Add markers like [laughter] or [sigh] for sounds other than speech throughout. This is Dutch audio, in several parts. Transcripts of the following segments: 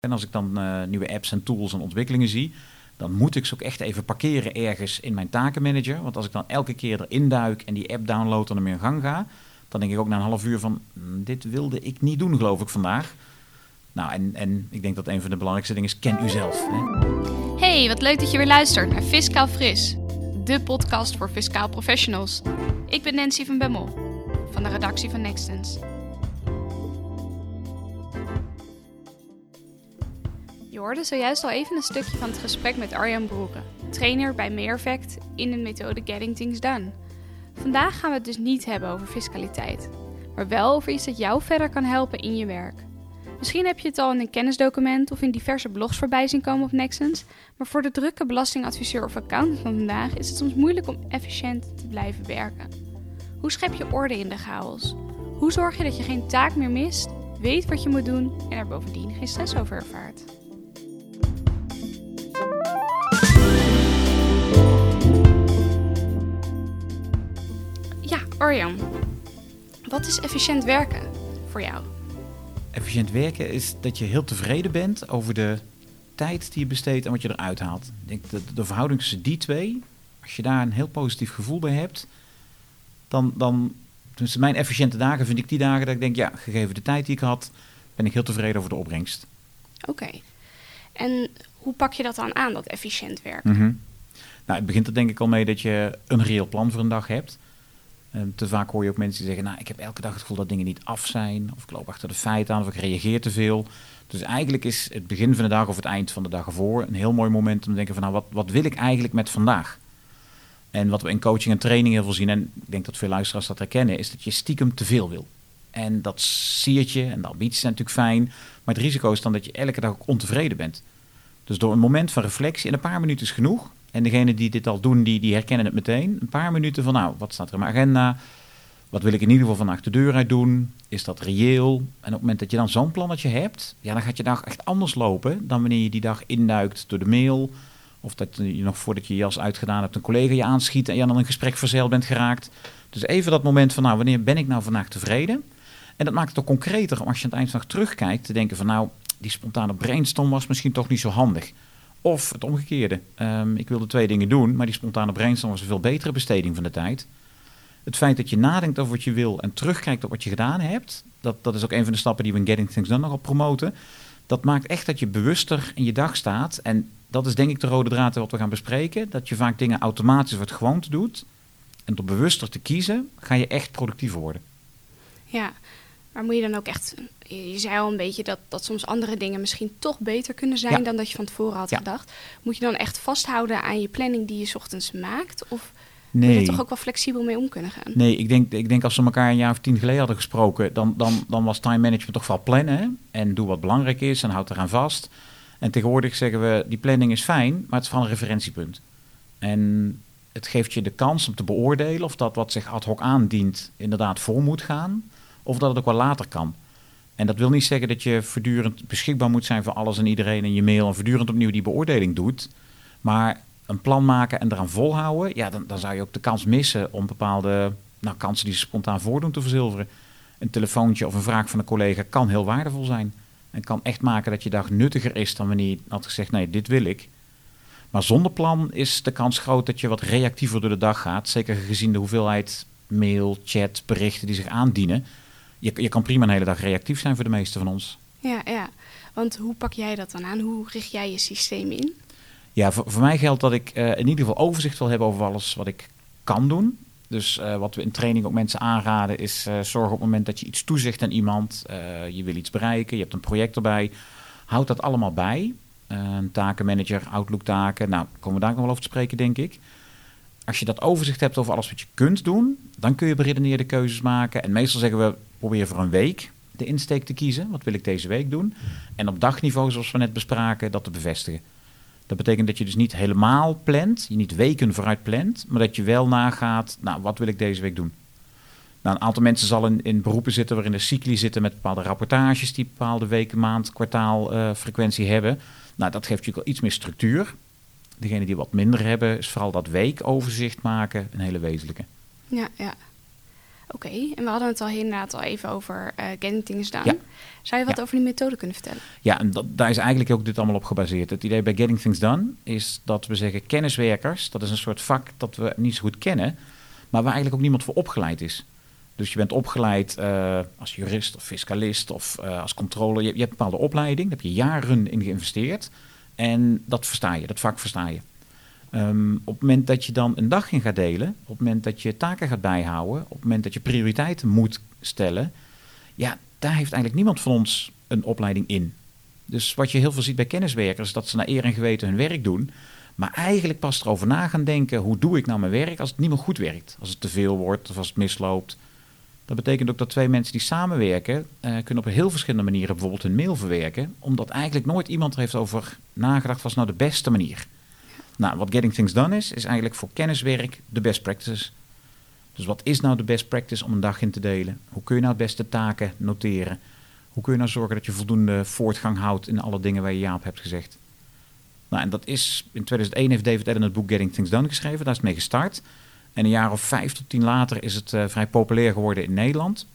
En als ik dan uh, nieuwe apps en tools en ontwikkelingen zie, dan moet ik ze ook echt even parkeren ergens in mijn takenmanager. Want als ik dan elke keer erin duik en die app download en ermee in gang ga, dan denk ik ook na een half uur van, "Mm, dit wilde ik niet doen geloof ik vandaag. Nou, en, en ik denk dat een van de belangrijkste dingen is, ken u zelf. Hè? Hey, wat leuk dat je weer luistert naar Fiscaal Fris, de podcast voor fiscaal professionals. Ik ben Nancy van Bemmel, van de redactie van Nextens. Zojuist al even een stukje van het gesprek met Arjan Broeren, trainer bij Meerfact in de methode Getting Things Done. Vandaag gaan we het dus niet hebben over fiscaliteit, maar wel over iets dat jou verder kan helpen in je werk. Misschien heb je het al in een kennisdocument of in diverse blogs voorbij zien komen op Nexens, maar voor de drukke belastingadviseur of accountant van vandaag is het soms moeilijk om efficiënt te blijven werken. Hoe schep je orde in de chaos? Hoe zorg je dat je geen taak meer mist, weet wat je moet doen en er bovendien geen stress over ervaart? Arjan, wat is efficiënt werken voor jou? Efficiënt werken is dat je heel tevreden bent over de tijd die je besteedt en wat je eruit haalt. Ik denk dat de verhouding tussen die twee, als je daar een heel positief gevoel bij hebt, dan, dan tussen mijn efficiënte dagen vind ik die dagen dat ik denk, ja, gegeven de tijd die ik had, ben ik heel tevreden over de opbrengst. Oké. En hoe pak je dat dan aan, dat efficiënt werken? Mhm. Nou, het begint er denk ik al mee dat je een reëel plan voor een dag hebt. Ehm, te vaak hoor je ook mensen die zeggen, nou, ik heb elke dag het gevoel dat dingen niet af zijn, of ik loop achter de feiten aan, of ik reageer te veel. Dus eigenlijk is het begin van de dag of het eind van de dag ervoor een heel mooi moment om te denken van, nou, wat, wat wil ik eigenlijk met vandaag? En wat we in coaching en training heel veel zien, en ik denk dat veel luisteraars dat herkennen, is dat je stiekem te veel wil. En dat siert je, en de ambities zijn natuurlijk fijn, maar het risico is dan dat je elke dag ook ontevreden bent. Dus door een moment van reflectie, en een paar minuten is genoeg, en degenen die dit al doen, die, die herkennen het meteen. Een paar minuten van, nou, wat staat er in mijn agenda? Wat wil ik in ieder geval vandaag de deur uit doen? Is dat reëel? En op het moment dat je dan zo'n plannetje hebt, ja, dan gaat je dag echt anders lopen dan wanneer je die dag induikt door de mail. Of dat je nog voordat je je jas uitgedaan hebt, een collega je aanschiet en je dan een gesprek verzeild bent geraakt. Dus even dat moment van, nou, wanneer ben ik nou vandaag tevreden? En dat maakt het ook concreter om als je aan het eind van de dag terugkijkt, te denken van, nou, die spontane brainstorm was misschien toch niet zo handig. Of het omgekeerde. Um, ik wilde twee dingen doen, maar die spontane brainstorm was een veel betere besteding van de tijd. Het feit dat je nadenkt over wat je wil en terugkijkt op wat je gedaan hebt, dat, dat is ook een van de stappen die we in Getting Things Done nogal promoten. Dat maakt echt dat je bewuster in je dag staat. En dat is denk ik de rode draad wat we gaan bespreken. Dat je vaak dingen automatisch wat gewoonte doet. En door bewuster te kiezen, ga je echt productiever worden. Ja, maar moet je dan ook echt, je zei al een beetje dat, dat soms andere dingen misschien toch beter kunnen zijn Ja. dan dat je van tevoren had Ja. gedacht. Moet je dan echt vasthouden aan je planning die je 's ochtends maakt? Of moet je er toch ook wel flexibel mee om kunnen gaan? Nee, ik denk, ik denk als we elkaar een jaar of tien geleden hadden gesproken, dan, dan, dan was time management toch wel plannen. hè? En doe wat belangrijk is en houd eraan vast. En tegenwoordig zeggen we, die planning is fijn, maar het is vooral een referentiepunt. En het geeft je de kans om te beoordelen of dat wat zich ad hoc aandient inderdaad voor moet gaan. Of dat het ook wel later kan. En dat wil niet zeggen dat je voortdurend beschikbaar moet zijn voor alles en iedereen in je mail en voortdurend opnieuw die beoordeling doet. Maar een plan maken en eraan volhouden, ja, dan, dan zou je ook de kans missen om bepaalde nou, kansen die zich spontaan voordoen te verzilveren. Een telefoontje of een vraag van een collega kan heel waardevol zijn. En kan echt maken dat je dag nuttiger is dan wanneer je had gezegd, nee, dit wil ik. Maar zonder plan is de kans groot dat je wat reactiever door de dag gaat. Zeker gezien de hoeveelheid mail, chat, berichten die zich aandienen. Je, je kan prima een hele dag reactief zijn voor de meeste van ons. Ja, ja. Want hoe pak jij dat dan aan? Hoe richt jij je systeem in? Ja, voor, voor mij geldt dat ik eh, in ieder geval overzicht wil hebben over alles wat ik kan doen. Dus eh, wat we in training ook mensen aanraden is eh zorg op het moment dat je iets toezegt aan iemand. je wil iets bereiken, je hebt een project erbij. Houd dat allemaal bij. Eh, een takenmanager, Outlook taken. Nou, daar komen we daar nog wel over te spreken, denk ik. Als je dat overzicht hebt over alles wat je kunt doen, dan kun je beredeneerde keuzes maken. En meestal zeggen we, probeer voor een week de insteek te kiezen. Wat wil ik deze week doen? En op dagniveau, zoals we net bespraken, dat te bevestigen. Dat betekent dat je dus niet helemaal plant, je niet weken vooruit plant, maar dat je wel nagaat, nou, wat wil ik deze week doen? Nou, een aantal mensen zal in, beroepen zitten waarin de cycli zitten met bepaalde rapportages die bepaalde weken, maand, kwartaal eh, frequentie hebben. Nou, dat geeft natuurlijk wel iets meer structuur. Degene die wat minder hebben, is vooral dat weekoverzicht maken een hele wezenlijke. Ja, ja. Oké, en we hadden het al inderdaad al even over uh, getting things done. Ja. Zou je wat Ja. over die methode kunnen vertellen? Ja, en dat, daar is eigenlijk ook dit allemaal op gebaseerd. Het idee bij Getting Things Done is dat we zeggen kenniswerkers, dat is een soort vak dat we niet zo goed kennen, maar waar eigenlijk ook niemand voor opgeleid is. Dus je bent opgeleid eh, als jurist of fiscalist of eh, als controller. Je, je hebt een bepaalde opleiding, daar heb je jaren in geïnvesteerd. En dat versta je, dat vak versta je. Ehm, op het moment dat je dan een dag in gaat delen, op het moment dat je taken gaat bijhouden, op het moment dat je prioriteiten moet stellen, ja, daar heeft eigenlijk niemand van ons een opleiding in. Dus wat je heel veel ziet bij kenniswerkers, is dat ze naar eer en geweten hun werk doen. Maar eigenlijk pas erover na gaan denken, hoe doe ik nou mijn werk als het niet meer goed werkt? Als het te veel wordt of als het misloopt. Dat betekent ook dat twee mensen die samenwerken, eh, kunnen op heel verschillende manieren bijvoorbeeld hun mail verwerken. Omdat eigenlijk nooit iemand er heeft over nagedacht, wat is nou de beste manier? Nou, wat Getting Things Done is, is eigenlijk voor kenniswerk de best practices. Dus wat is nou de best practice om een dag in te delen? Hoe kun je nou het beste taken noteren? Hoe kun je nou zorgen dat je voldoende voortgang houdt in alle dingen waar je ja op hebt gezegd? Nou, en dat is, in 2001 heeft David Allen het boek Getting Things Done geschreven, daar is het mee gestart. En een jaar of vijf tot tien later is het eh, vrij populair geworden in Nederland.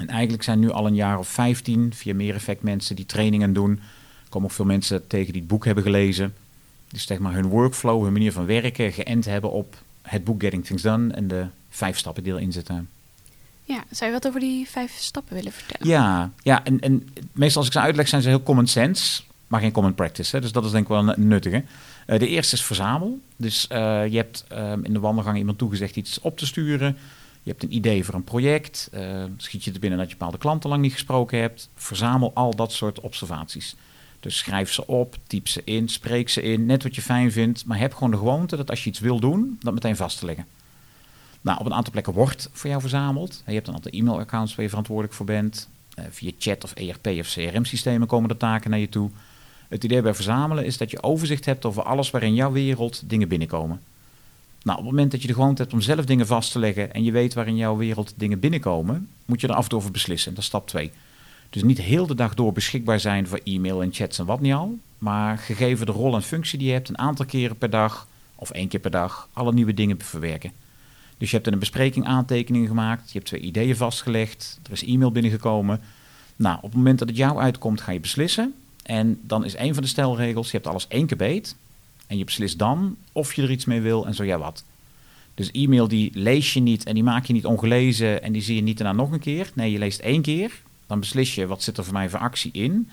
En eigenlijk zijn nu al een jaar of vijftien via meer effect mensen die trainingen doen. Er komen ook veel mensen tegen die het boek hebben gelezen. Die zeg maar hun workflow, hun manier van werken geënt hebben op het boek Getting Things Done en de vijf stappen die erin zitten. Ja, zou je wat over die vijf stappen willen vertellen? Ja, ja en, en meestal als ik ze uitleg zijn ze heel common sense, maar geen common practice. Hè? Dus dat is denk ik wel een nuttige. Eh, de eerste is verzamel. Dus eh, je hebt ehm, in de wandelgang iemand toegezegd iets op te sturen. Je hebt een idee voor een project. eh, schiet je er binnen dat je bepaalde klanten lang niet gesproken hebt. Verzamel al dat soort observaties. Dus schrijf ze op, typ ze in, spreek ze in, net wat je fijn vindt. Maar heb gewoon de gewoonte dat als je iets wil doen, dat meteen vast te leggen. Nou, op een aantal plekken wordt voor jou verzameld. Je hebt een aantal e-mailaccounts waar je verantwoordelijk voor bent. Eh, via chat of ERP of CRM-systemen komen de taken naar je toe. Het idee bij verzamelen is dat je overzicht hebt over alles waar in jouw wereld dingen binnenkomen. Nou, op het moment dat je de gewoonte hebt om zelf dingen vast te leggen en je weet waar in jouw wereld dingen binnenkomen, moet je er af en toe over beslissen. Dat is stap 2. Dus niet heel de dag door beschikbaar zijn voor e-mail en chats en wat niet al. Maar gegeven de rol en functie die je hebt, een aantal keren per dag of één keer per dag alle nieuwe dingen verwerken. Dus je hebt in een bespreking aantekeningen gemaakt, je hebt twee ideeën vastgelegd, er is e-mail binnengekomen. Nou, op het moment dat het jou uitkomt, ga je beslissen. En dan is een van de stelregels, je hebt alles één keer beet. En je beslist dan of je er iets mee wil en zo ja wat. Dus e-mail die lees je niet en die maak je niet ongelezen en die zie je niet daarna nog een keer. Nee, je leest één keer. Dan beslis je wat zit er voor mij voor actie in.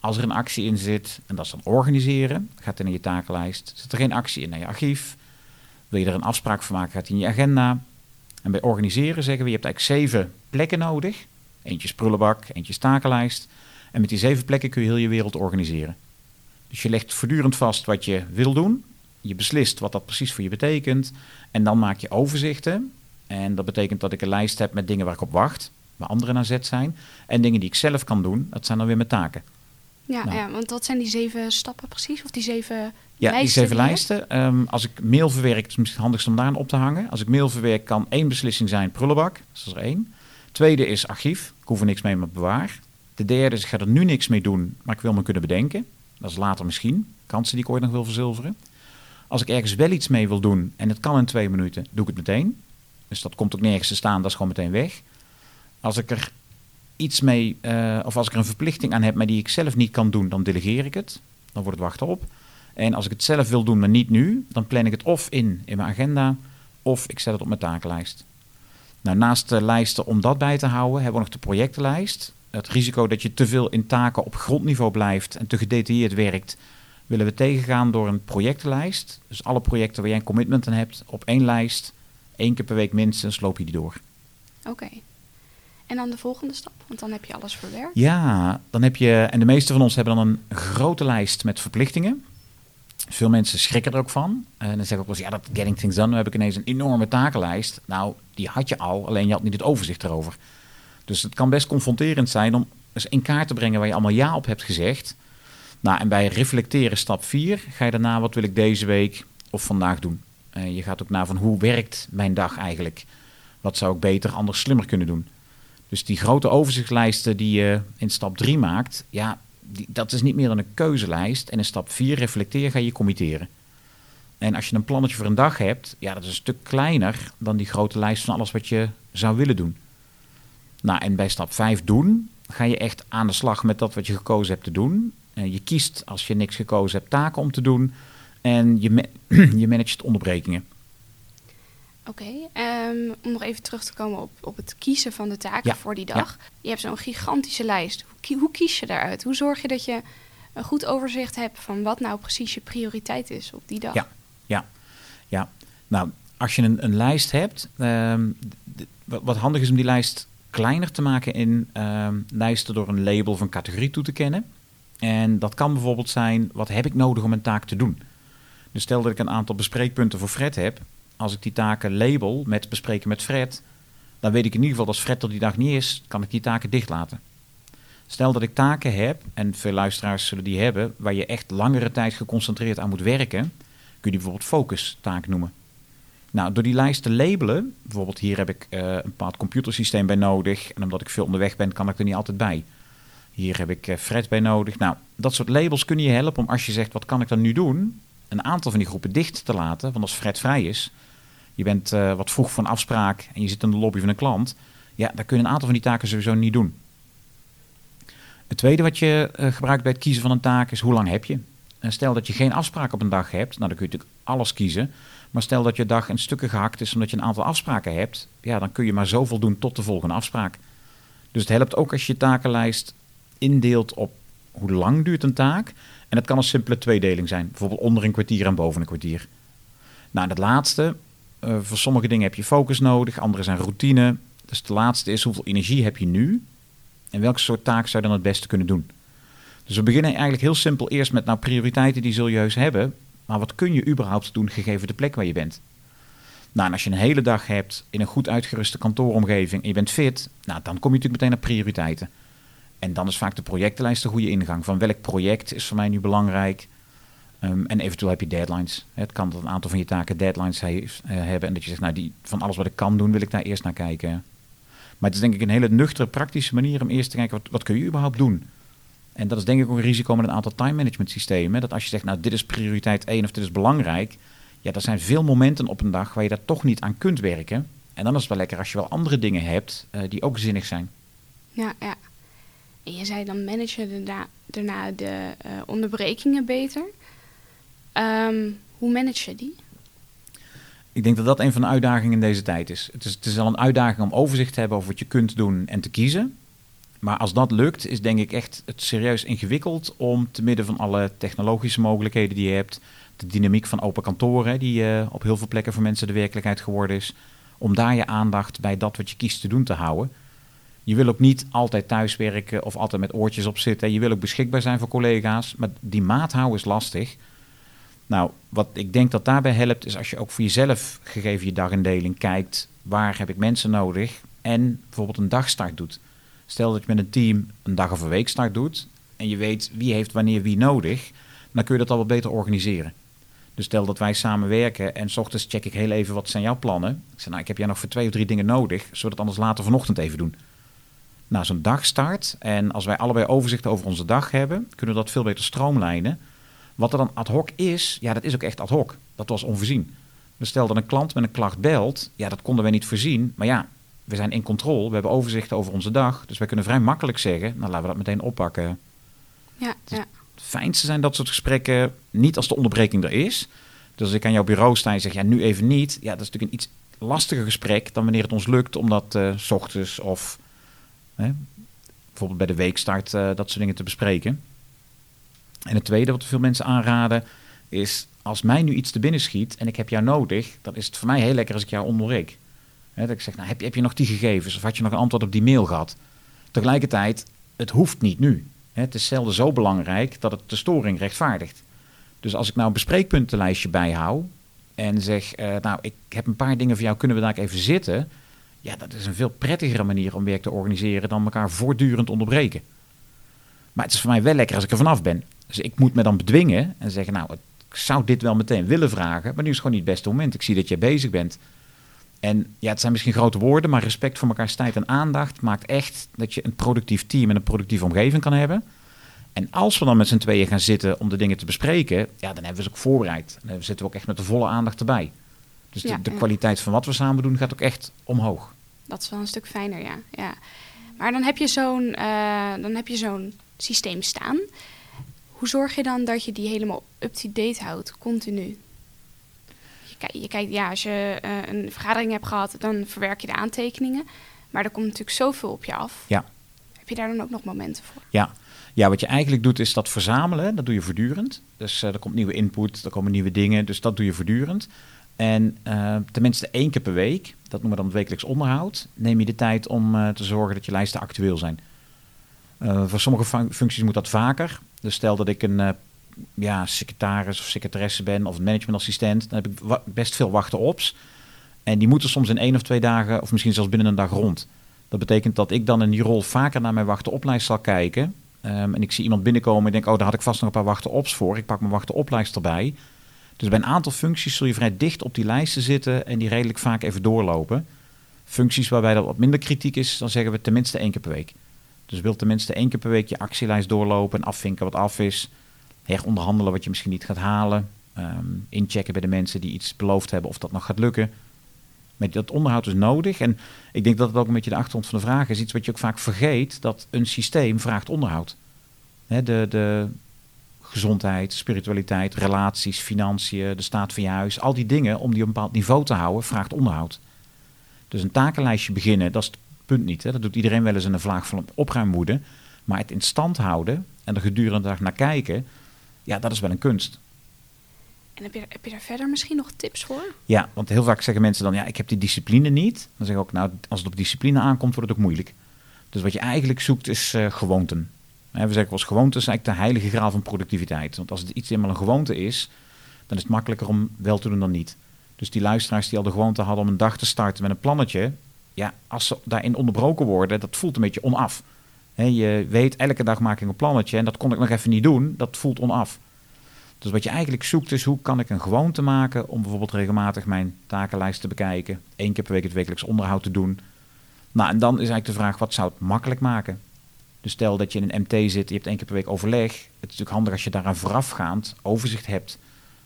Als er een actie in zit, en dat is dan organiseren, gaat in je takenlijst. Zit er geen actie in naar je archief. Wil je er een afspraak van maken, gaat in je agenda. En bij organiseren zeggen we, je hebt eigenlijk zeven plekken nodig. Eentje is prullenbak, eentje is takenlijst. En met die zeven plekken kun je heel je wereld organiseren. Dus je legt voortdurend vast wat je wil doen. Je beslist wat dat precies voor je betekent. En dan maak je overzichten. En dat betekent dat ik een lijst heb met dingen waar ik op wacht. Waar anderen naar zet zijn. En dingen die ik zelf kan doen. Dat zijn dan weer mijn taken. Ja, Nou. ja, want wat zijn die zeven stappen precies? Of die zeven Ja, die lijsten zeven die je lijsten. Ehm, als ik mail verwerk, het is misschien het handigst om daar op te hangen. Als ik mail verwerk, kan één beslissing zijn prullenbak. Dat is er één. Tweede is archief. Ik hoef er niks mee, maar bewaar. De derde is, ik ga er nu niks mee doen, maar ik wil me kunnen bedenken. Dat is later misschien. Kansen die ik ooit nog wil verzilveren. Als ik ergens wel iets mee wil doen, en het kan in twee minuten, doe ik het meteen. Dus dat komt ook nergens te staan, dat is gewoon meteen weg. Als ik er iets mee, eh, of als ik er een verplichting aan heb, maar die ik zelf niet kan doen, dan delegeer ik het. Dan wordt het wachten op. En als ik het zelf wil doen, maar niet nu, dan plan ik het of in in mijn agenda, of ik zet het op mijn takenlijst. Nou, naast de lijsten om dat bij te houden, hebben we nog de projectenlijst. Het risico dat je te veel in taken op grondniveau blijft en te gedetailleerd werkt, willen we tegengaan door een projectenlijst. Dus alle projecten waar jij een commitment aan hebt, op één lijst, één keer per week minstens, loop je die door. Oké. En dan de volgende stap, want dan heb je alles verwerkt. Ja, dan heb je, en de meeste van ons hebben dan een grote lijst met verplichtingen. Veel mensen schrikken er ook van. En dan zeggen ook wel eens, ja, dat Getting Things Done, nu heb ik ineens een enorme takenlijst. Nou, die had je al, alleen je had niet het overzicht erover. Dus het kan best confronterend zijn om eens in kaart te brengen waar je allemaal ja op hebt gezegd. Nou, en bij reflecteren stap 4 ga je daarna, wat wil ik deze week of vandaag doen? Eh, je gaat ook naar van hoe werkt mijn dag eigenlijk? Wat zou ik beter, anders, slimmer kunnen doen? Dus die grote overzichtslijsten die je in stap 3 maakt, ja, die, dat is niet meer dan een keuzelijst. En in stap 4 reflecteer ga je committeren. En als je een plannetje voor een dag hebt, ja, dat is een stuk kleiner dan die grote lijst van alles wat je zou willen doen. Nou, en bij stap 5 doen, ga je echt aan de slag met dat wat je gekozen hebt te doen. En je kiest, als je niks gekozen hebt, taken om te doen. En je, [clears throat] je managt onderbrekingen. Oké, ehm, om nog even terug te komen op, op het kiezen van de taken voor die dag. Je hebt zo'n gigantische lijst. Hoe, hoe, kies je daaruit? Hoe zorg je dat je een goed overzicht hebt van wat nou precies je prioriteit is op die dag? Ja, ja, ja. Nou, als je een, een lijst hebt, ehm, wat handig is om die lijst kleiner te maken in ehm, lijsten door een label van categorie toe te kennen. En dat kan bijvoorbeeld zijn, wat heb ik nodig om een taak te doen? Dus stel dat ik een aantal bespreekpunten voor Fred heb. Als ik die taken label met bespreken met Fred, dan weet ik in ieder geval dat als Fred er die dag niet is, kan ik die taken dichtlaten. Stel dat ik taken heb, en veel luisteraars zullen die hebben, waar je echt langere tijd geconcentreerd aan moet werken, kun je die bijvoorbeeld focus taak noemen. Nou, door die lijst te labelen, bijvoorbeeld hier heb ik uh, een bepaald computersysteem bij nodig. En omdat ik veel onderweg ben, kan ik er niet altijd bij. Hier heb ik uh, Fred bij nodig. Nou, dat soort labels kunnen je helpen om als je zegt, wat kan ik dan nu doen? Een aantal van die groepen dicht te laten. Want als Fred vrij is, je bent uh, wat vroeg van afspraak en je zit in de lobby van een klant. Ja, dan kun je een aantal van die taken sowieso niet doen. Het tweede wat je gebruikt bij het kiezen van een taak is, hoe lang heb je? stel dat je geen afspraak op een dag hebt, nou dan kun je natuurlijk alles kiezen. Maar stel dat je dag in stukken gehakt is omdat je een aantal afspraken hebt, ja, dan kun je maar zoveel doen tot de volgende afspraak. Dus het helpt ook als je je takenlijst indeelt op hoe lang duurt een taak. En het kan een simpele tweedeling zijn, bijvoorbeeld onder een kwartier en boven een kwartier. Nou, en het laatste, uh, voor sommige dingen heb je focus nodig, andere zijn routine. Dus het laatste is hoeveel energie heb je nu en welke soort taak zou je dan het beste kunnen doen. Dus we beginnen eigenlijk heel simpel eerst met nou prioriteiten die zul je heus hebben. Maar wat kun je überhaupt doen gegeven de plek waar je bent? Nou, en als je een hele dag hebt in een goed uitgeruste kantooromgeving en je bent fit, nou, dan kom je natuurlijk meteen naar prioriteiten. En dan is vaak de projectenlijst de goede ingang. Van welk project is voor mij nu belangrijk? Um, en eventueel heb je deadlines. Het kan dat een aantal van je taken deadlines uh, hebben. En dat je zegt, nou, die, van alles wat ik kan doen, wil ik daar eerst naar kijken. Maar het is denk ik een hele nuchtere, praktische manier om eerst te kijken, wat, wat kun je überhaupt doen? En dat is denk ik ook een risico met een aantal time management systemen. Dat als je zegt, nou dit is prioriteit 1 of dit is belangrijk. Ja, er zijn veel momenten op een dag waar je daar toch niet aan kunt werken. En dan is het wel lekker als je wel andere dingen hebt uh, die ook zinnig zijn. Ja, ja. En je zei dan managen daarna, daarna de uh, onderbrekingen beter. Um, hoe manage je die? Ik denk dat dat een van de uitdagingen in deze tijd is. Het, is. het is al een uitdaging om overzicht te hebben over wat je kunt doen en te kiezen. Maar als dat lukt, is denk ik echt het serieus ingewikkeld om te midden van alle technologische mogelijkheden die je hebt, de dynamiek van open kantoren, die uh, op heel veel plekken voor mensen de werkelijkheid geworden is, om daar je aandacht bij dat wat je kiest te doen te houden. Je wil ook niet altijd thuiswerken of altijd met oortjes op zitten. Je wil ook beschikbaar zijn voor collega's, maar die maat houden is lastig. Nou, wat ik denk dat daarbij helpt, is als je ook voor jezelf, gegeven je dagindeling, kijkt waar heb ik mensen nodig en bijvoorbeeld een dagstart doet. Stel dat je met een team een dag of een week start doet en je weet wie heeft wanneer wie nodig, dan kun je dat al wat beter organiseren. Dus stel dat wij samen werken en s ochtends check ik heel even wat zijn jouw plannen. Ik zeg, nou, ik heb jij nog voor twee of drie dingen nodig, zodat anders later vanochtend even doen. Nou, zo'n dag start en als wij allebei overzicht over onze dag hebben, kunnen we dat veel beter stroomlijnen. Wat er dan ad hoc is, ja, dat is ook echt ad hoc. Dat was onvoorzien. Dus stel dat een klant met een klacht belt, ja, dat konden wij niet voorzien. Maar ja, we zijn in controle, we hebben overzicht over onze dag. Dus wij kunnen vrij makkelijk zeggen, nou laten we dat meteen oppakken. Ja, dus ja. Het fijnste zijn dat soort gesprekken niet als de onderbreking er is. Dus als ik aan jouw bureau sta en zeg, ja nu even niet. Ja, dat is natuurlijk een iets lastiger gesprek dan wanneer het ons lukt om dat uh, s ochtends of hè, bijvoorbeeld bij de weekstart uh, dat soort dingen te bespreken. En het tweede wat veel mensen aanraden is, als mij nu iets te binnen schiet en ik heb jou nodig, dan is het voor mij heel lekker als ik jou onderbreek dat ik zeg, nou, heb, je, heb je nog die gegevens of had je nog een antwoord op die mail gehad? Tegelijkertijd, het hoeft niet nu. het is zelden zo belangrijk dat het de storing rechtvaardigt. Dus als ik nou een bespreekpuntenlijstje bijhoud en zeg, uh, nou, ik heb een paar dingen voor jou, kunnen we daar even zitten? Ja, dat is een veel prettigere manier om werk te organiseren dan elkaar voortdurend onderbreken. Maar het is voor mij wel lekker als ik er vanaf ben. Dus ik moet me dan bedwingen en zeggen, nou, ik zou dit wel meteen willen vragen, maar nu is het gewoon niet het beste moment. Ik zie dat jij bezig bent. En ja, het zijn misschien grote woorden, maar respect voor elkaars tijd en aandacht maakt echt dat je een productief team en een productieve omgeving kan hebben. En als we dan met z'n tweeën gaan zitten om de dingen te bespreken, ja, dan hebben we ze ook voorbereid. Dan zitten we ook echt met de volle aandacht erbij. Dus de, Ja, de ja. kwaliteit van wat we samen doen gaat ook echt omhoog. Dat is wel een stuk fijner, ja. ja. Maar dan heb je zo'n eh, dan heb je zo'n systeem staan. Hoe zorg je dan dat je die helemaal up-to-date houdt, continu? Je kijkt, je kijkt, ja, als je eh, een vergadering hebt gehad, dan verwerk je de aantekeningen. Maar er komt natuurlijk zoveel op je af. Ja. Heb je daar dan ook nog momenten voor? Ja. ja, wat je eigenlijk doet is dat verzamelen. Dat doe je voortdurend. Dus eh, er komt nieuwe input, er komen nieuwe dingen. Dus dat doe je voortdurend. En eh, tenminste één keer per week, dat noemen we dan het wekelijks onderhoud, neem je de tijd om te zorgen dat je lijsten actueel zijn. Voor sommige fun- functies moet dat vaker. Dus stel dat ik een eh, ja, secretaris of secretaresse ben of een managementassistent, dan heb ik best veel wachten ops. En die moeten soms in één of twee dagen, of misschien zelfs binnen een dag rond. Dat betekent dat ik dan in die rol vaker naar mijn wachten oplijst zal kijken. Ehm, en ik zie iemand binnenkomen en denk, oh, daar had ik vast nog een paar wachten ops voor. Ik pak mijn wachten oplijst erbij. Dus bij een aantal functies zul je vrij dicht op die lijsten zitten en die redelijk vaak even doorlopen. Functies waarbij dat wat minder kritiek is, dan zeggen we tenminste één keer per week. Dus wil tenminste één keer per week je actielijst doorlopen en afvinken wat af is. Heronderhandelen wat je misschien niet gaat halen. Ehm, inchecken bij de mensen die iets beloofd hebben of dat nog gaat lukken. Met dat onderhoud is nodig. En ik denk dat het ook een beetje de achtergrond van de vraag is. Iets wat je ook vaak vergeet, dat een systeem vraagt onderhoud. De, de gezondheid, spiritualiteit, relaties, financiën, de staat van je huis. Al die dingen, om die op een bepaald niveau te houden, vraagt onderhoud. Dus een takenlijstje beginnen, dat is punt niet. Hè. Dat doet iedereen wel eens in een vlaag van opruimwoede. Maar het in stand houden en er gedurende dag naar kijken, ja, dat is wel een kunst. En heb je, heb je daar verder misschien nog tips voor? Ja, want heel vaak zeggen mensen dan, ja, ik heb die discipline niet. Dan zeg ik ook, nou, als het op discipline aankomt, wordt het ook moeilijk. Dus wat je eigenlijk zoekt is eh, gewoonten. We zeggen wel eens, gewoonte is eigenlijk de heilige graal van productiviteit. Want als het iets eenmaal een gewoonte is, dan is het makkelijker om wel te doen dan niet. Dus die luisteraars die al de gewoonte hadden om een dag te starten met een plannetje, ja, als ze daarin onderbroken worden, dat voelt een beetje onaf. Je weet, elke dag maak ik een plannetje en dat kon ik nog even niet doen, dat voelt onaf. Dus wat je eigenlijk zoekt is hoe kan ik een gewoonte maken om bijvoorbeeld regelmatig mijn takenlijst te bekijken. één keer per week het wekelijks onderhoud te doen. Nou, en dan is eigenlijk de vraag, wat zou het makkelijk maken? Dus stel dat je in een MT zit, je hebt één keer per week overleg. Het is natuurlijk handig als je daaraan voorafgaand overzicht hebt.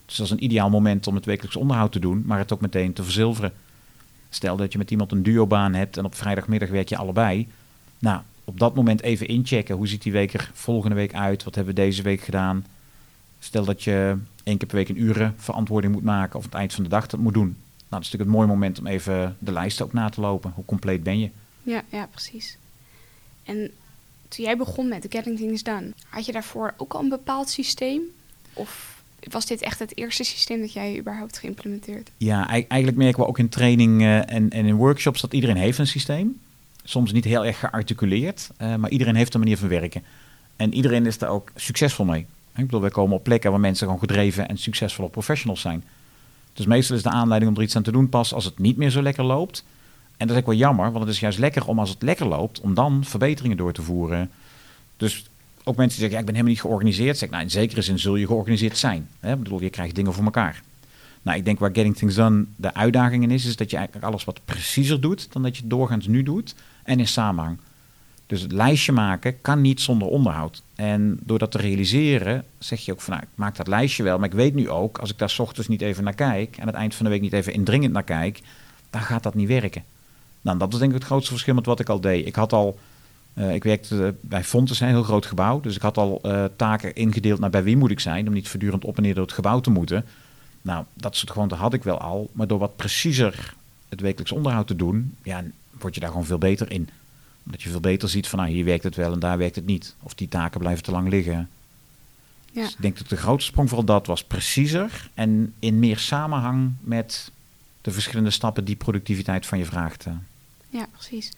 Dus dat is een ideaal moment om het wekelijks onderhoud te doen, maar het ook meteen te verzilveren. Stel dat je met iemand een duobaan hebt en op vrijdagmiddag werk je allebei. Nou, op dat moment even inchecken. Hoe ziet die week er volgende week uit? Wat hebben we deze week gedaan? Stel dat je één keer per week een uren verantwoording moet maken of aan het eind van de dag dat moet doen. Nou, dat is natuurlijk een mooi moment om even de lijst ook na te lopen. Hoe compleet ben je? Ja, ja, precies. En toen jij begon met Getting Things Done, had je daarvoor ook al een bepaald systeem? Of was dit echt het eerste systeem dat jij überhaupt geïmplementeerd? Ja, ei- eigenlijk merken we ook in training eh, en, en in workshops dat iedereen heeft een systeem. Soms niet heel erg gearticuleerd, eh, maar iedereen heeft een manier van werken. En iedereen is daar ook succesvol mee. Ik bedoel, wij komen op plekken waar mensen gewoon gedreven en succesvolle professionals zijn. Dus meestal is de aanleiding om er iets aan te doen pas als het niet meer zo lekker loopt. En dat is ook wel jammer, want het is juist lekker om als het lekker loopt, om dan verbeteringen door te voeren. Dus ook mensen die zeggen, ja, ik ben helemaal niet georganiseerd. Zeg nou, in zekere zin zul je georganiseerd zijn. Hè? Ik bedoel, je krijgt dingen voor elkaar. Nou, ik denk waar Getting Things Done de uitdaging in is, is dat je eigenlijk alles wat preciezer doet dan dat je doorgaans nu doet en in samenhang. Dus het lijstje maken kan niet zonder onderhoud. En door dat te realiseren zeg je ook van, nou, ik maak dat lijstje wel, maar ik weet nu ook, als ik daar 's ochtends niet even naar kijk en aan het eind van de week niet even indringend naar kijk, dan gaat dat niet werken. Nou, dat is denk ik het grootste verschil met wat ik al deed. Ik had al, eh, ik werkte bij Fontes, een heel groot gebouw, dus ik had al eh, taken ingedeeld naar bij wie moet ik zijn, om niet voortdurend op en neer door het gebouw te moeten. Nou, dat soort gewoonten had ik wel al, maar door wat preciezer het wekelijks onderhoud te doen, ja, word je daar gewoon veel beter in. Omdat je veel beter ziet van, nou, hier werkt het wel en daar werkt het niet. Of die taken blijven te lang liggen. Ja. Dus ik denk dat de grootste sprong vooral dat was preciezer en in meer samenhang met de verschillende stappen die productiviteit van je vraagt. eh. Ja, precies.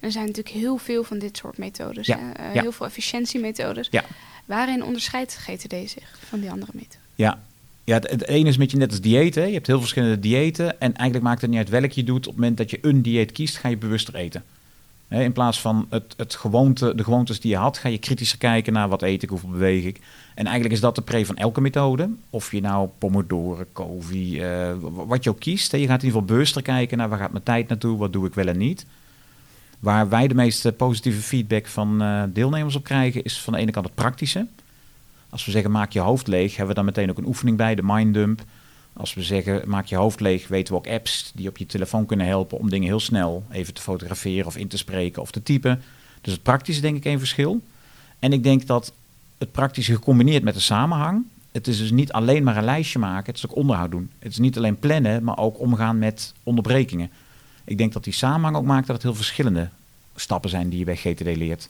Er zijn natuurlijk heel veel van dit soort methodes. Ja, hè? Eh, ja. Heel veel efficiëntiemethodes. Ja. Waarin onderscheidt GTD zich van die andere methoden? Ja, ja het, het ene is met je net als diëten. Je hebt heel verschillende diëten. En eigenlijk maakt het niet uit welk je doet. Op het moment dat je een dieet kiest, ga je bewuster eten. In plaats van het, het gewoonte, de gewoontes die je had, ga je kritischer kijken naar wat eet ik, hoeveel beweeg ik. En eigenlijk is dat de pre van elke methode. Of je nou Pomodoro, Covey, eh, wat je ook kiest. Je gaat in ieder geval bewuster kijken naar waar gaat mijn tijd naartoe, wat doe ik wel en niet. Waar wij de meeste positieve feedback van uh, deelnemers op krijgen, is van de ene kant het praktische. Als we zeggen maak je hoofd leeg, hebben we dan meteen ook een oefening bij, de minddump. Als we zeggen maak je hoofd leeg, weten we ook apps die op je telefoon kunnen helpen om dingen heel snel even te fotograferen of in te spreken of te typen. Dus het praktische denk ik een verschil. En ik denk dat het praktische gecombineerd met de samenhang. Het is dus niet alleen maar een lijstje maken, het is ook onderhoud doen. Het is niet alleen plannen, maar ook omgaan met onderbrekingen. Ik denk dat die samenhang ook maakt dat het heel verschillende stappen zijn die je bij GTD leert.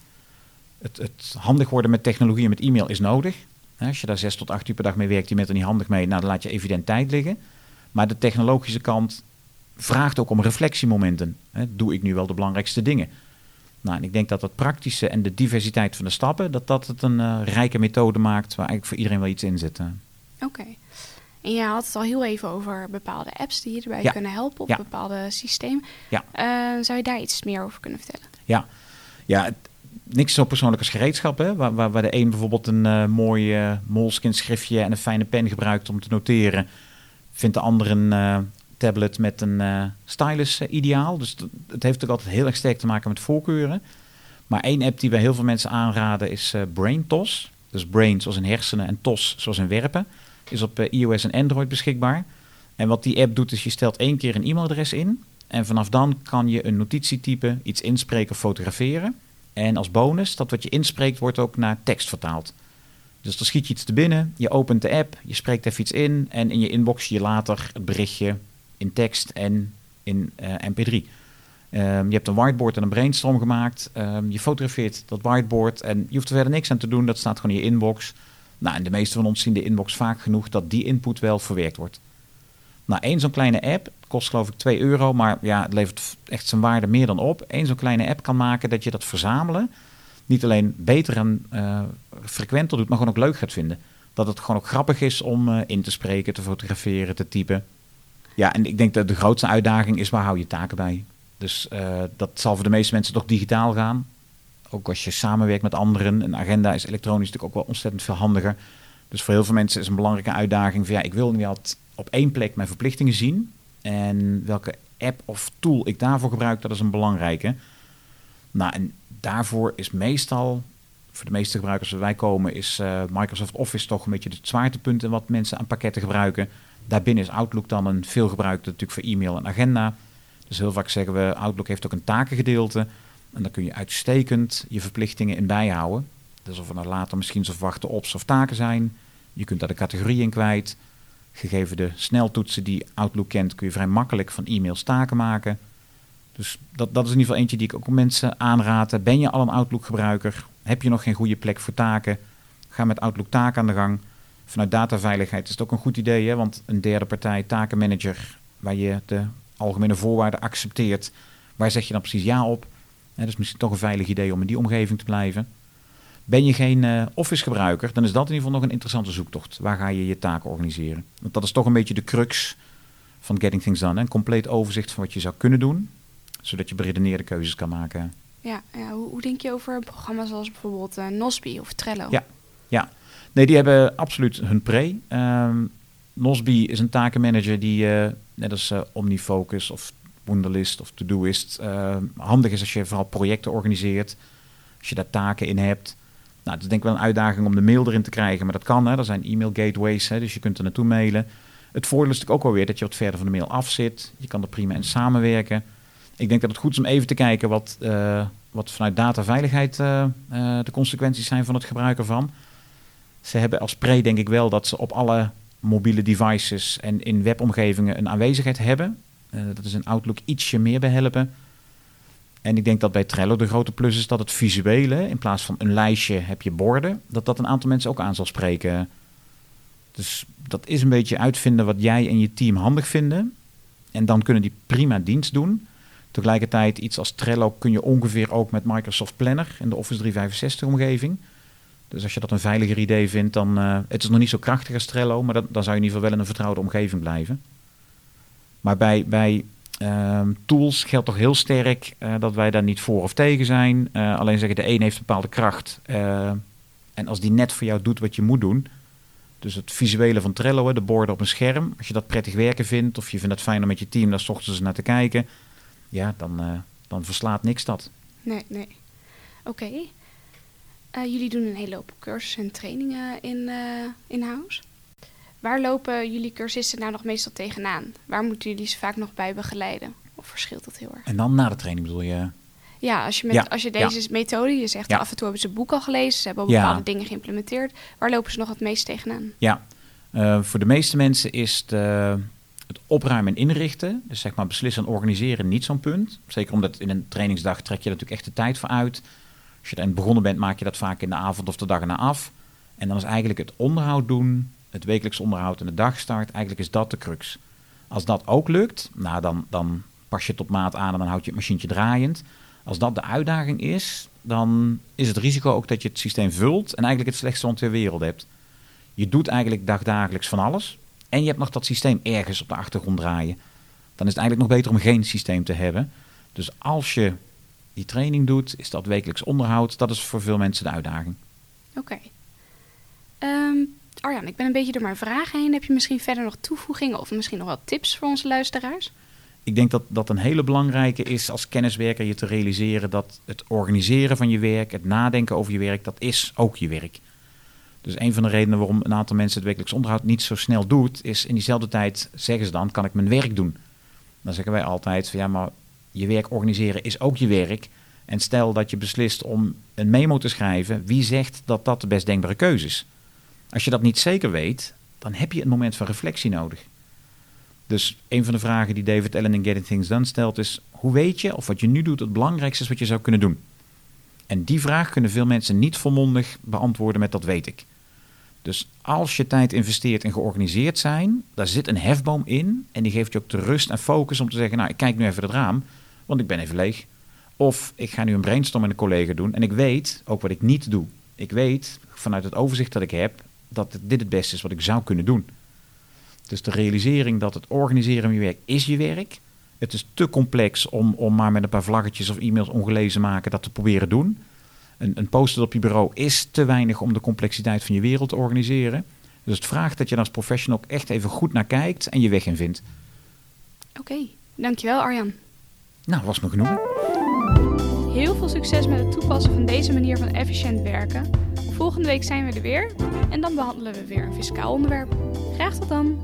Het, het handig worden met technologie en met e-mail is nodig. Als je daar zes tot acht uur per dag mee werkt, die met er niet handig mee, nou, dan laat je evident tijd liggen. Maar de technologische kant vraagt ook om reflectiemomenten. Doe ik nu wel de belangrijkste dingen? Nou, en ik denk dat het praktische en de diversiteit van de stappen, dat dat het een uh, rijke methode maakt waar eigenlijk voor iedereen wel iets in zit. Oké. En je had het al heel even over bepaalde apps die je erbij kunnen helpen of bepaalde systeem. Ja. Uh, zou je daar iets meer over kunnen vertellen? Ja, ja niks zo persoonlijk als gereedschap. Hè? Waar, waar, waar de een bijvoorbeeld een uh, mooi uh, schriftje en een fijne pen gebruikt om te noteren, vindt de ander een tablet met een stylus ideaal. Dus het heeft ook altijd heel erg sterk te maken met voorkeuren. Maar één app die wij heel veel mensen aanraden is BrainTos. Dus Brain zoals in hersenen en TOS zoals in werpen is op eh, iOS en Android beschikbaar. En wat die app doet, is je stelt één keer een e-mailadres in. En vanaf dan kan je een notitie typen, iets inspreken of fotograferen. En als bonus, dat wat je inspreekt wordt ook naar tekst vertaald. Dus dan schiet je iets te binnen, je opent de app, je spreekt even iets in en in je inbox je later het berichtje in tekst en in uh, MP3. Um, je hebt een whiteboard en een brainstorm gemaakt. Um, je fotografeert dat whiteboard en je hoeft er verder niks aan te doen. Dat staat gewoon in je inbox. Nou, en de meeste van ons zien de inbox vaak genoeg dat die input wel verwerkt wordt. Nou, één zo'n kleine app, kost geloof ik 2 euro, maar ja, het levert echt zijn waarde meer dan op. Eén zo'n kleine app kan maken dat je dat verzamelen niet alleen beter en uh, frequenter doet, maar gewoon ook leuk gaat vinden. Dat het gewoon ook grappig is om uh, in te spreken, te fotograferen, te typen. Ja, en ik denk dat de grootste uitdaging is waar hou je taken bij. Dus uh, dat zal voor de meeste mensen toch digitaal gaan ook als je samenwerkt met anderen, een agenda is elektronisch natuurlijk ook wel ontzettend veel handiger. Dus voor heel veel mensen is een belangrijke uitdaging van ja, ik wil altijd op één plek mijn verplichtingen zien. En welke app of tool ik daarvoor gebruik, dat is een belangrijke. Nou, en daarvoor is meestal, voor de meeste gebruikers waar wij komen, is uh, Microsoft Office toch een beetje het zwaartepunt in wat mensen aan pakketten gebruiken. Daarbinnen is Outlook dan een veelgebruikte natuurlijk voor e-mail en agenda. Dus heel vaak zeggen we, Outlook heeft ook een takengedeelte. En dan kun je uitstekend je verplichtingen in bijhouden. Dus of er nou later misschien verwachte ops of taken zijn. Je kunt daar de categorie in kwijt. Gegeven de sneltoetsen die Outlook kent, kun je vrij makkelijk van e-mails taken maken. Dus dat, dat is in ieder geval eentje die ik ook mensen aanraad. Ben je al een Outlook-gebruiker? Heb je nog geen goede plek voor taken? Ga met Outlook taken aan de gang. Vanuit dataveiligheid is het ook een goed idee, hè? want een derde partij takenmanager, waar je de algemene voorwaarden accepteert, waar zeg je dan precies ja op? Dat is misschien toch een veilig idee om in die omgeving te blijven. Ben je geen uh, Office gebruiker, dan is dat in ieder geval nog een interessante zoektocht. Waar ga je je taken organiseren? Want dat is toch een beetje de crux van Getting Things Done. Een compleet overzicht van wat je zou kunnen doen, zodat je beredeneerde keuzes kan maken. Ja, ja hoe, hoe, denk je over programma's zoals bijvoorbeeld uh, Nosby of Trello? Ja, ja, nee, die hebben absoluut hun pre. Um, Nosby is een takenmanager die, uh, net als Omnifocus of Wunderlist of Todoist uh, handig is als je vooral projecten organiseert. Als je daar taken in hebt. Nou, het is denk ik wel een uitdaging om de mail erin te krijgen, maar dat kan. Hè. Er zijn e-mail gateways, hè, dus je kunt er naartoe mailen. Het voordeel is natuurlijk ook alweer dat je wat verder van de mail af zit. Je kan er prima in samenwerken. Ik denk dat het goed is om even te kijken wat, uh, wat vanuit dataveiligheid uh, de consequenties zijn van het gebruik ervan. Ze hebben als pre denk ik wel dat ze op alle mobiele devices en in webomgevingen een aanwezigheid hebben. Uh, dat is een Outlook ietsje meer behelpen. En ik denk dat bij Trello de grote plus is dat het visuele, in plaats van een lijstje heb je borden, dat dat een aantal mensen ook aan zal spreken. Dus dat is een beetje uitvinden wat jij en je team handig vinden. En dan kunnen die prima dienst doen. Tegelijkertijd iets als Trello kun je ongeveer ook met Microsoft Planner in de Office 365 omgeving. Dus als je dat een veiliger idee vindt, dan uh, het is nog niet zo krachtig als Trello, maar dan zou je in ieder geval wel in een vertrouwde omgeving blijven. Maar bij, bij ehm, tools geldt toch heel sterk uh, dat wij daar niet voor of tegen zijn. Uh, alleen zeggen de een heeft een bepaalde kracht. Uh, en als die net voor jou doet wat je moet doen. Dus het visuele van Trello, de borden op een scherm. Als je dat prettig werken vindt of je vindt het fijn om met je team daar s ochtends naar te kijken. Ja, dan, dan verslaat niks dat. Nee, nee. Oké. Eh, jullie doen een hele hoop cursussen en trainingen in, in-house. Waar lopen jullie cursisten nou nog meestal tegenaan? Waar moeten jullie ze vaak nog bij begeleiden? Of verschilt dat heel erg? En dan na de training bedoel je? Ja, als je, met, als je deze methode, je zegt af en toe hebben ze het boek al gelezen, ze hebben al bepaalde dingen geïmplementeerd. Waar lopen ze nog het meest tegenaan? Ja, uh, voor de meeste mensen is de, het opruimen en inrichten, dus zeg maar beslissen en organiseren, niet zo'n punt. Zeker omdat in een trainingsdag trek je natuurlijk echt de tijd voor uit. Als je erin begonnen bent, maak je dat vaak in de avond of de dag erna af. En dan is eigenlijk het onderhoud doen, het wekelijks onderhoud en de dagstart, eigenlijk is dat de crux. Als dat ook lukt, nou dan, dan pas je het op maat aan en dan houd je het machientje draaiend. Als dat de uitdaging is, dan is het risico ook dat je het systeem vult en eigenlijk het slechtste van twee werelden hebt. Je doet eigenlijk dagdagelijks van alles en je hebt nog dat systeem ergens op de achtergrond draaien. Dan is het eigenlijk nog beter om geen systeem te hebben. Dus als je die training doet, is dat wekelijks onderhoud. Dat is voor veel mensen de uitdaging. Oké. Arjan, ik ben een beetje door mijn vragen heen. Heb je misschien verder nog toevoegingen of misschien nog wel tips voor onze luisteraars? Ik denk dat dat een hele belangrijke is als kenniswerker je te realiseren dat het organiseren van je werk, het nadenken over je werk, dat is ook je werk. Dus een van de redenen waarom een aantal mensen het wekelijks onderhoud niet zo snel doet, is in diezelfde tijd zeggen ze dan, kan ik mijn werk doen? Dan zeggen wij altijd van ja, maar je werk organiseren is ook je werk. En stel dat je beslist om een memo te schrijven, wie zegt dat dat de best denkbare keuze is? Als je dat niet zeker weet, dan heb je een moment van reflectie nodig. Dus een van de vragen die David Allen in Getting Things Done stelt is: hoe weet je of wat je nu doet het belangrijkste is wat je zou kunnen doen? En die vraag kunnen veel mensen niet volmondig beantwoorden met dat weet ik. Dus als je tijd investeert in georganiseerd zijn, daar zit een hefboom in en die geeft je ook de rust en focus om te zeggen: nou, ik kijk nu even het raam, want ik ben even leeg. Of ik ga nu een brainstorm met een collega doen en ik weet ook wat ik niet doe. Ik weet vanuit het overzicht dat ik heb dat dit het beste is wat ik zou kunnen doen. Dus de realisering dat het organiseren van je werk is je werk. Het is te complex om, om maar met een paar vlaggetjes of e-mails ongelezen maken dat te proberen doen. Een, een post op je bureau is te weinig om de complexiteit van je wereld te organiseren. Dus het vraagt dat je als professional ook echt even goed naar kijkt en je weg in vindt. Oké, dankjewel Arjan. Nou, was me genoeg. Heel veel succes met het toepassen van deze manier van efficiënt werken. Volgende week zijn we er weer en dan behandelen we weer een fiscaal onderwerp. Graag tot dan!